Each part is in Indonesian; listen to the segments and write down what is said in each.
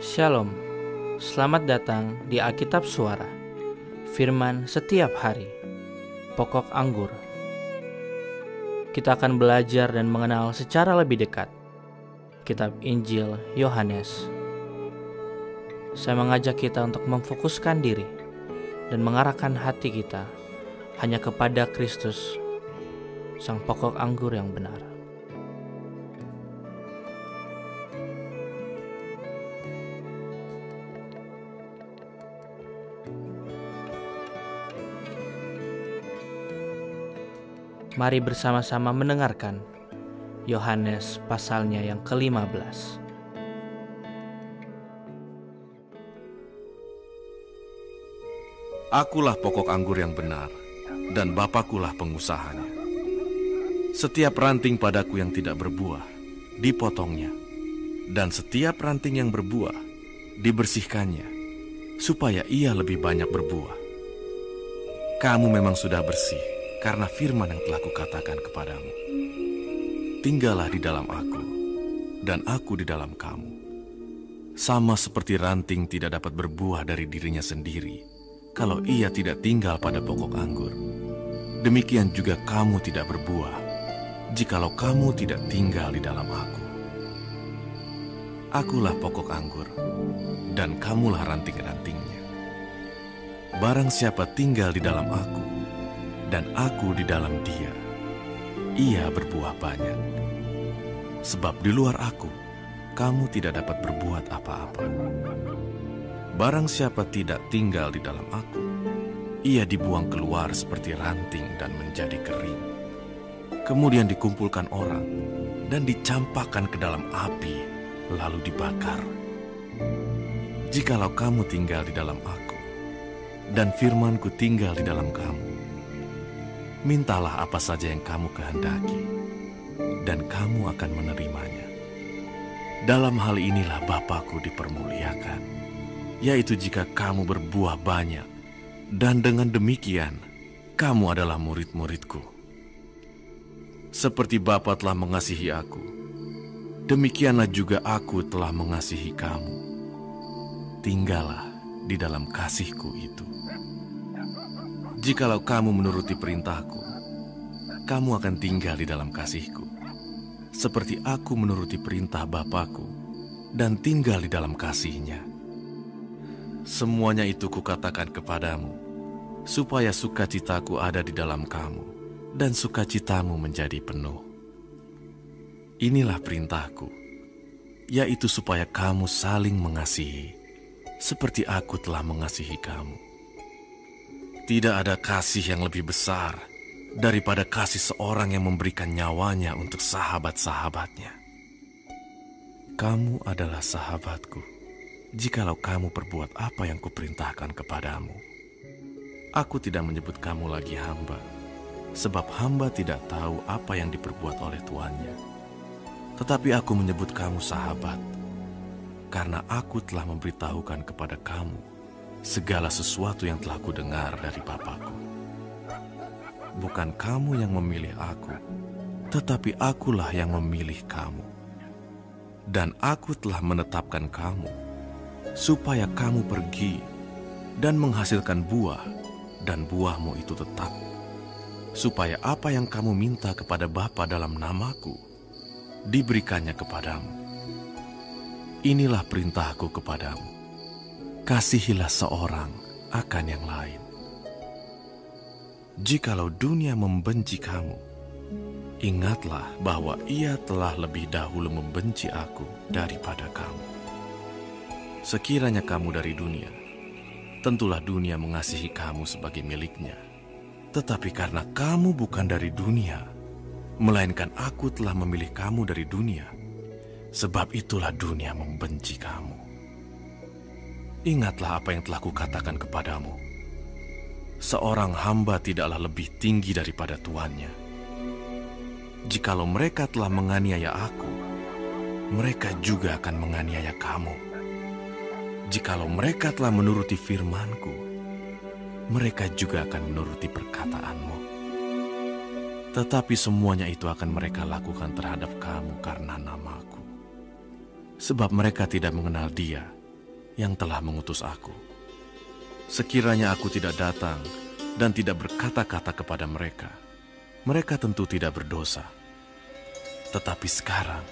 Shalom, selamat datang di Alkitab Suara, Firman setiap hari, pokok anggur. Kita akan belajar dan mengenal secara lebih dekat Kitab Injil Yohanes. Saya mengajak kita untuk memfokuskan diri dan mengarahkan hati kita hanya kepada Kristus, Sang Pokok Anggur yang benar. Mari bersama-sama mendengarkan Yohanes pasalnya yang ke-15. Akulah pokok anggur yang benar, dan Bapakulah pengusahanya. Setiap ranting padaku yang tidak berbuah, dipotongnya. Dan setiap ranting yang berbuah, dibersihkannya, supaya ia lebih banyak berbuah. Kamu memang sudah bersih, karena firman yang telah kukatakan kepadamu. Tinggallah di dalam aku, dan aku di dalam kamu. Sama seperti ranting tidak dapat berbuah dari dirinya sendiri, kalau ia tidak tinggal pada pokok anggur. Demikian juga kamu tidak berbuah, jikalau kamu tidak tinggal di dalam aku. Akulah pokok anggur, dan kamulah ranting-rantingnya. Barang siapa tinggal di dalam aku, dan aku di dalam dia, ia berbuah banyak. Sebab di luar aku, kamu tidak dapat berbuat apa-apa. Barang siapa tidak tinggal di dalam aku, ia dibuang keluar seperti ranting dan menjadi kering. Kemudian dikumpulkan orang dan dicampakkan ke dalam api, lalu dibakar. Jikalau kamu tinggal di dalam aku, dan firmanku tinggal di dalam kamu, mintalah apa saja yang kamu kehendaki, dan kamu akan menerimanya. Dalam hal inilah Bapakku dipermuliakan, yaitu jika kamu berbuah banyak, dan dengan demikian kamu adalah murid-muridku. Seperti Bapa telah mengasihi aku, demikianlah juga aku telah mengasihi kamu. Tinggallah di dalam kasihku itu. Jikalau kamu menuruti perintahku, kamu akan tinggal di dalam kasihku. Seperti aku menuruti perintah Bapakku dan tinggal di dalam kasihnya. Semuanya itu kukatakan kepadamu, supaya sukacitaku ada di dalam kamu, dan sukacitamu menjadi penuh. Inilah perintahku, yaitu supaya kamu saling mengasihi, seperti aku telah mengasihi kamu. Tidak ada kasih yang lebih besar daripada kasih seorang yang memberikan nyawanya untuk sahabat-sahabatnya. Kamu adalah sahabatku, jikalau kamu perbuat apa yang kuperintahkan kepadamu. Aku tidak menyebut kamu lagi hamba, sebab hamba tidak tahu apa yang diperbuat oleh tuannya. Tetapi aku menyebut kamu sahabat, karena aku telah memberitahukan kepada kamu segala sesuatu yang telah kudengar dari Bapakku. Bukan kamu yang memilih aku, tetapi akulah yang memilih kamu. Dan aku telah menetapkan kamu, supaya kamu pergi dan menghasilkan buah, dan buahmu itu tetap. Supaya apa yang kamu minta kepada Bapa dalam namaku, diberikannya kepadamu. Inilah perintahku kepadamu kasihilah seorang akan yang lain. Jikalau dunia membenci kamu, ingatlah bahwa ia telah lebih dahulu membenci aku daripada kamu. Sekiranya kamu dari dunia, tentulah dunia mengasihi kamu sebagai miliknya. Tetapi karena kamu bukan dari dunia, melainkan aku telah memilih kamu dari dunia, sebab itulah dunia membenci kamu. Ingatlah apa yang telah kukatakan kepadamu. Seorang hamba tidaklah lebih tinggi daripada tuannya. Jikalau mereka telah menganiaya aku, mereka juga akan menganiaya kamu. Jikalau mereka telah menuruti firmanku, mereka juga akan menuruti perkataanmu. Tetapi semuanya itu akan mereka lakukan terhadap kamu karena namaku. Sebab mereka tidak mengenal dia yang telah mengutus aku. Sekiranya aku tidak datang dan tidak berkata-kata kepada mereka, mereka tentu tidak berdosa. Tetapi sekarang,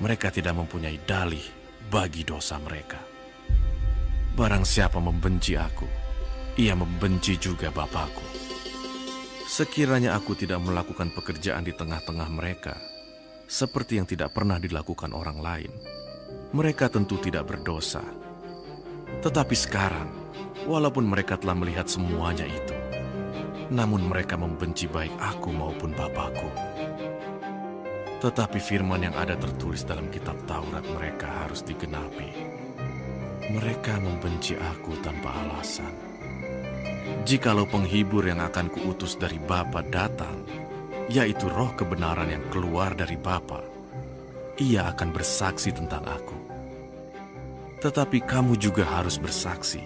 mereka tidak mempunyai dalih bagi dosa mereka. Barang siapa membenci aku, ia membenci juga Bapakku. Sekiranya aku tidak melakukan pekerjaan di tengah-tengah mereka, seperti yang tidak pernah dilakukan orang lain, mereka tentu tidak berdosa. Tetapi sekarang, walaupun mereka telah melihat semuanya itu, namun mereka membenci baik aku maupun Bapakku. Tetapi firman yang ada tertulis dalam kitab Taurat mereka harus digenapi. Mereka membenci aku tanpa alasan. Jikalau penghibur yang akan kuutus dari Bapa datang, yaitu roh kebenaran yang keluar dari Bapa, ia akan bersaksi tentang aku. Tetapi kamu juga harus bersaksi,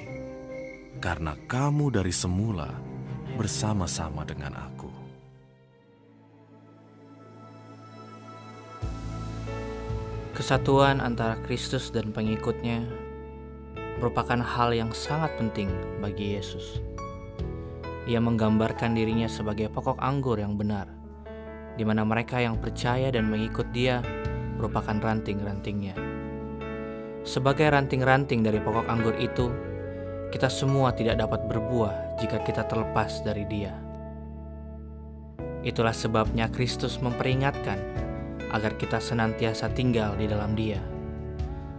karena kamu dari semula bersama-sama dengan aku. Kesatuan antara Kristus dan pengikutnya merupakan hal yang sangat penting bagi Yesus. Ia menggambarkan dirinya sebagai pokok anggur yang benar, di mana mereka yang percaya dan mengikut Dia merupakan ranting-rantingnya. Sebagai ranting-ranting dari pokok anggur itu, kita semua tidak dapat berbuah jika kita terlepas dari Dia. Itulah sebabnya Kristus memperingatkan agar kita senantiasa tinggal di dalam Dia,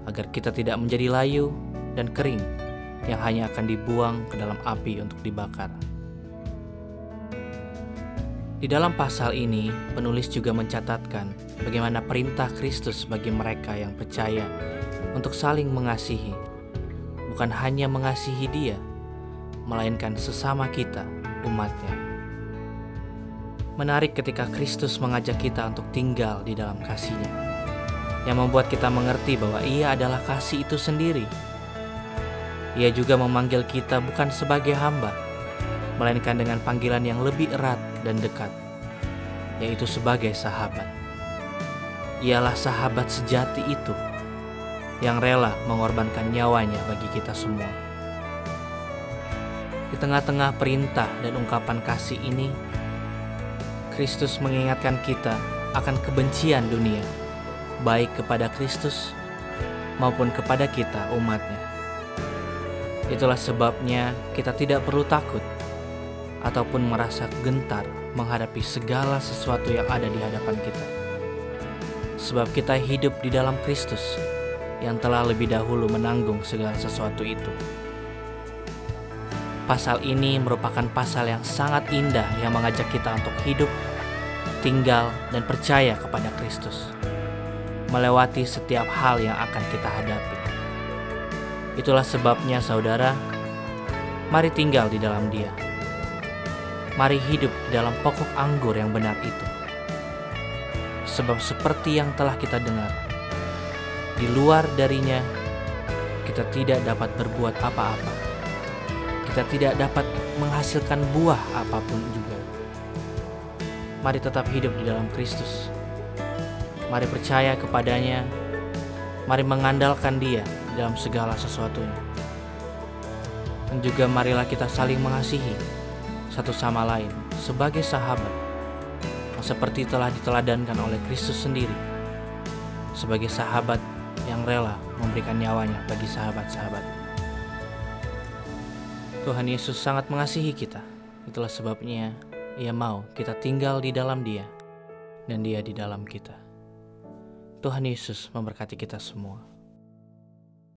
agar kita tidak menjadi layu dan kering yang hanya akan dibuang ke dalam api untuk dibakar. Di dalam pasal ini, penulis juga mencatatkan bagaimana perintah Kristus bagi mereka yang percaya untuk saling mengasihi, bukan hanya mengasihi Dia, melainkan sesama kita, umatnya. Menarik ketika Kristus mengajak kita untuk tinggal di dalam kasihnya, yang membuat kita mengerti bahwa ia adalah kasih itu sendiri. Ia juga memanggil kita bukan sebagai hamba, melainkan dengan panggilan yang lebih erat dan dekat, yaitu sebagai sahabat. Ialah sahabat sejati itu yang rela mengorbankan nyawanya bagi kita semua. Di tengah-tengah perintah dan ungkapan kasih ini, Kristus mengingatkan kita akan kebencian dunia, baik kepada Kristus maupun kepada kita umatnya. Itulah sebabnya kita tidak perlu takut ataupun merasa gentar menghadapi segala sesuatu yang ada di hadapan kita. Sebab kita hidup di dalam Kristus yang telah lebih dahulu menanggung segala sesuatu itu. Pasal ini merupakan pasal yang sangat indah yang mengajak kita untuk hidup, tinggal, dan percaya kepada Kristus, melewati setiap hal yang akan kita hadapi. Itulah sebabnya, saudara, mari tinggal di dalam Dia. Mari hidup dalam pokok anggur yang benar itu, sebab seperti yang telah kita dengar, di luar darinya kita tidak dapat berbuat apa-apa kita tidak dapat menghasilkan buah apa pun juga. Mari tetap hidup di dalam Kristus. Mari percaya kepadanya. Mari mengandalkan Dia dalam segala sesuatunya. Dan juga marilah kita saling mengasihi satu sama lain sebagai sahabat yang seperti telah diteladankan oleh Kristus sendiri sebagai sahabat yang rela memberikan nyawanya bagi sahabat-sahabat. Tuhan Yesus sangat mengasihi kita. Itulah sebabnya Ia mau kita tinggal di dalam Dia dan Dia di dalam kita. Tuhan Yesus memberkati kita semua.